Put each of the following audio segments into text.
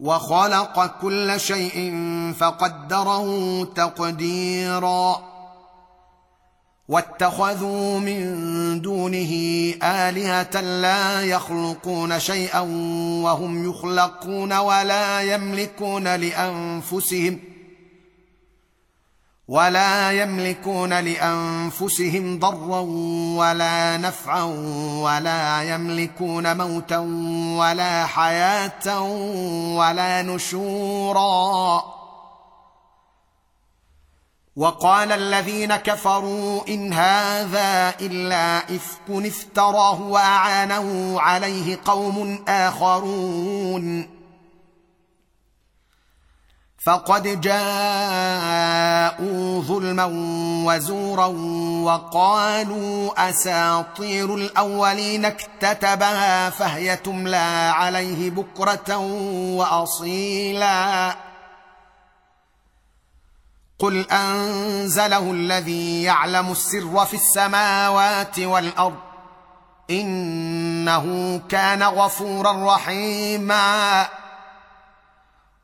وخلق كل شيء فقدره تقديرا. واتخذوا من دونه آلهة لا يخلقون شيئا وهم يخلقون ولا يملكون لأنفسهم ولا يملكون لأنفسهم ضرا ولا نفعا ولا يملكون موتا ولا حياة ولا نشورا. وقال الذين كفروا إن هذا إلا إفك إفتراه وأعانه عليه قوم آخرون. فقد جاءوا ظلما وزورا وقالوا أساطير الأولين اكتتبها فهي تملى عليه بكرة وأصيلا. قل أنزله الذي يعلم السر في السماوات والأرض إنه كان غفورا رحيما.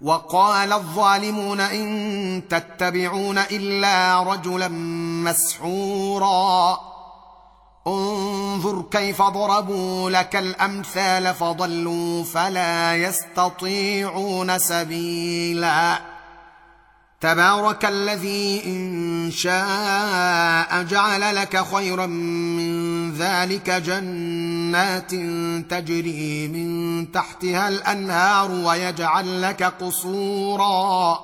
وقال الظالمون إن تتبعون إلا رجلا مسحورا. انظر كيف ضربوا لك الأمثال فضلوا فلا يستطيعون سبيلا. تبارك الذي إن شاء جعل لك خيرا من ذلك جنات تجري من تحتها الأنهار ويجعل لك قصورا.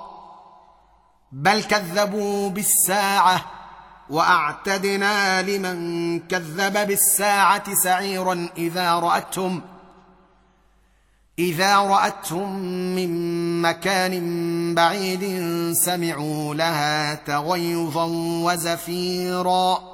بل كذبوا بالساعة وأعتدنا لمن كذب بالساعة سعيرا إذا رأتهم إذا رأتهم من مكان بعيد سمعوا لها تغيظا وزفيرا.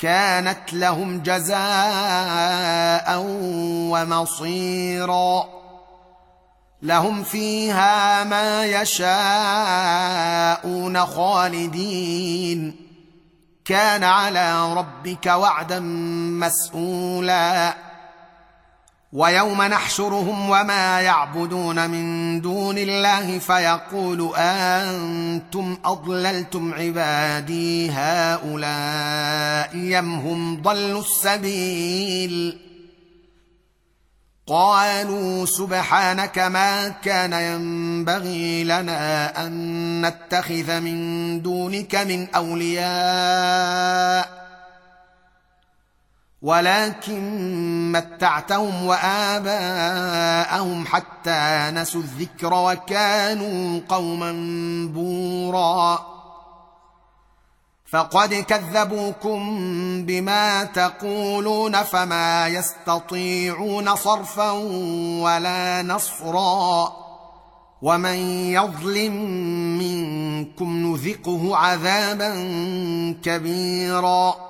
كانت لهم جزاء ومصيرا. لهم فيها ما يشاءون خالدين. كان على ربك وعدا مسئولا ويوم نحشرهم وما يعبدون من دون الله فيقول أنتم أضللتم عبادي هؤلاء أم هم ضلوا السبيل؟ قالوا سبحانك ما كان ينبغي لنا أن نتخذ من دونك من أولياء ولكن متعتهم وآباءهم حتى نسوا الذكر وكانوا قوما بورا. فقد كذبوكم بما تقولون فما يستطيعون صرفا ولا نصرا. ومن يظلم منكم نذقه عذابا كبيرا.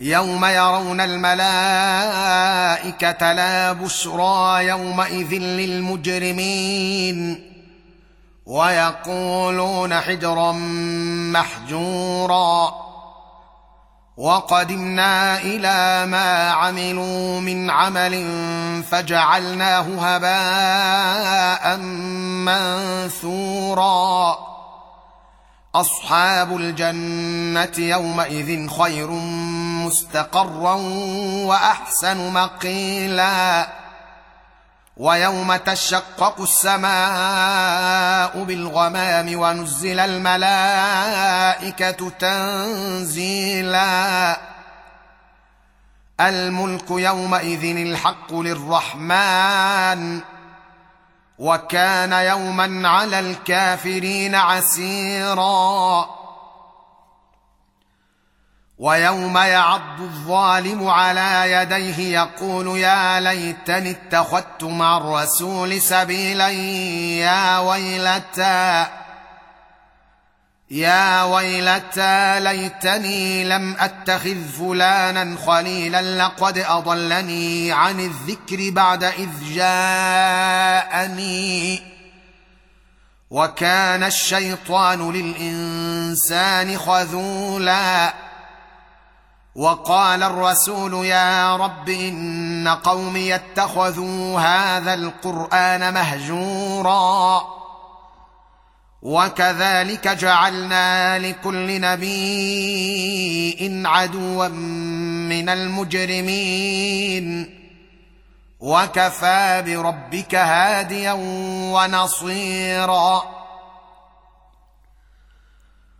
يوم يرون الملائكة لا بشرى يومئذ للمجرمين ويقولون حجرا محجورا وقدمنا إلى ما عملوا من عمل فجعلناه هباء منثورا. أصحاب الجنة يومئذ خير مستقرا وأحسن مقيلا. ويوم تشقق السماء بالغمام ونزل الملائكة تنزيلا. الملك يومئذ الحق للرحمن. وكان يوما على الكافرين عسيرا. ويوم يعض الظالم على يديه يقول يا ليتني اتخذت مع الرسول سبيلا يا ويلتى يا ويلتى ليتني لم أتخذ فلانا خليلا لقد أضلني عن الذكر بعد إذ جاءني. وكان الشيطان للإنسان خذولا. وقال الرسول يا رب إن قومي اتخذوا هذا القرآن مهجورا وكذلك جعلنا لكل نبي عدوا من المجرمين وكفى بربك هاديا ونصيرا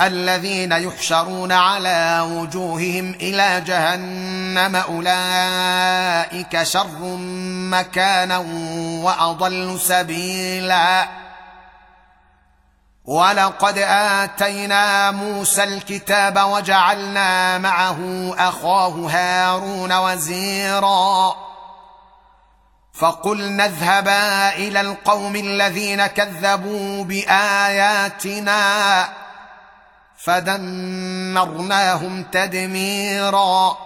الذين يحشرون على وجوههم إلى جهنم أولئك شر مكانا وأضل سبيلا. ولقد آتينا موسى الكتاب وجعلنا معه أخاه هارون وزيرا. فقلنا اذهبا إلى القوم الذين كذبوا بآياتنا. فدمرناهم تدميرا.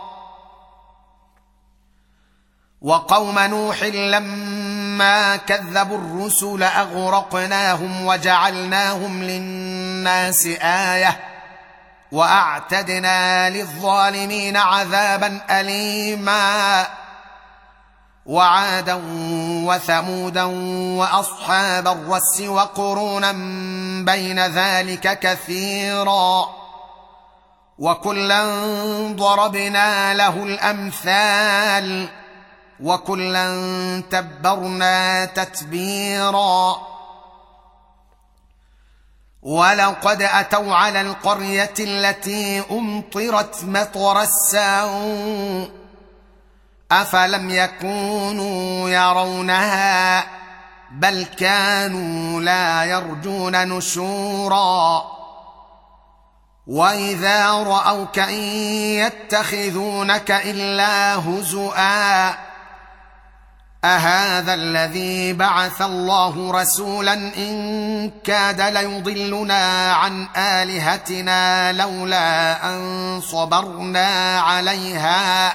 وقوم نوح لما كذبوا الرسل أغرقناهم وجعلناهم للناس آية وأعتدنا للظالمين عذابا أليما. وعادا وثمودا وأصحاب الرس وقرونا بين ذلك كثيرا. وكلا ضربنا له الأمثال وكلا تبرنا تتبيرا. ولقد أتوا على القرية التي أمطرت مطر السوء أفلم يكونوا يرونها؟ بل كانوا لا يرجون نشورا. وإذا رأوك إن يتخذونك إلا هزؤا أهذا الذي بعث الله رسولا إن كاد ليضلنا عن آلهتنا لولا أن صبرنا عليها.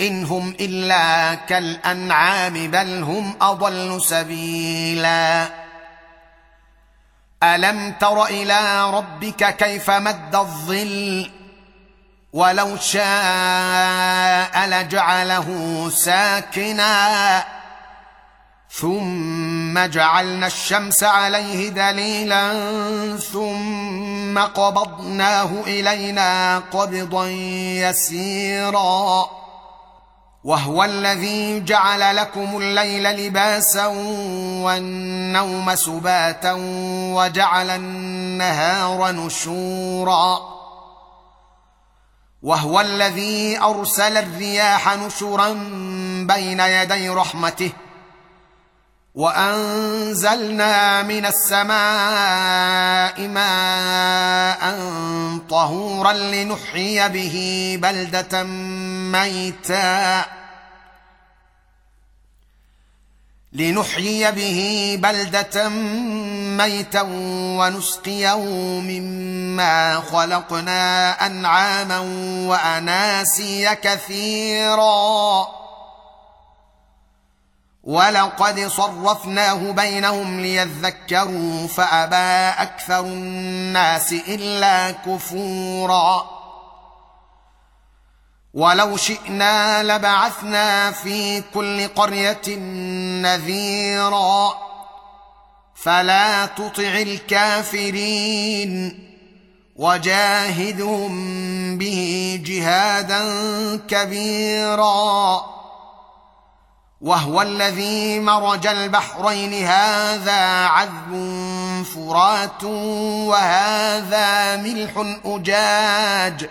ان هم إلا كالأنعام بل هم أضل سبيلا. ألم تر إلى ربك كيف مد الظل؟ ولو شاء لجعله ساكنا. ثم جعلنا الشمس عليه دليلا ثم قبضناه إلينا قبضا يسيرا. وهو الذي جعل لكم الليل لباسا والنوم سباتا وجعل النهار نشورا. وهو الذي أرسل الرياح نشرا بين يدي رحمته وأنزلنا من السماء ماء طهورا لنحيي به بلدة ميتا. لنحيي به بلدة ميتا ونسقيه مما خلقنا أنعاما وأناسيا كثيرا. ولقد صرفناه بينهم ليذكروا فأبى أكثر الناس إلا كفورا. ولو شئنا لبعثنا في كل قرية نذيرا. فلا تطع الكافرين. وجاهدهم به جهادا كبيرا. وهو الذي مرج البحرين. هذا عذب فرات. وهذا ملح أجاج.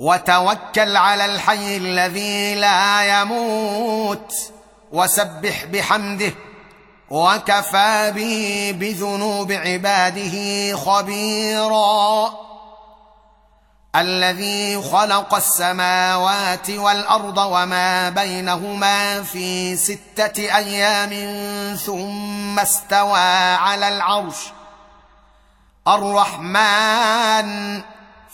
وتوكل على الحي الذي لا يموت وسبح بحمده وكفى به بذنوب عباده خبيرا. الذي خلق السماوات والأرض وما بينهما في ستة أيام ثم استوى على العرش. الرحمن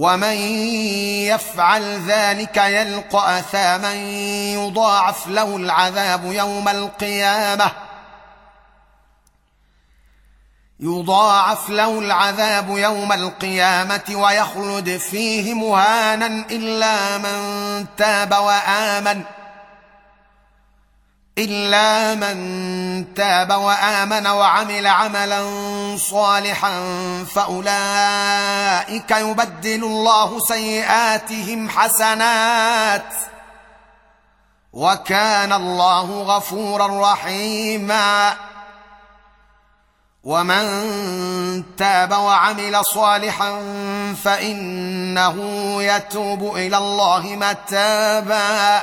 ومن يفعل ذلك يلقى اثاما يضاعف له العذاب يوم القيامه يضاعف له العذاب يوم القيامه ويخلد فيه مهانا الا من تاب وامن إلا من تاب وآمن وعمل عملا صالحا فأولئك يبدل الله سيئاتهم حسنات وكان الله غفورا رحيما. ومن تاب وعمل صالحا فإنه يتوب إلى الله متابا.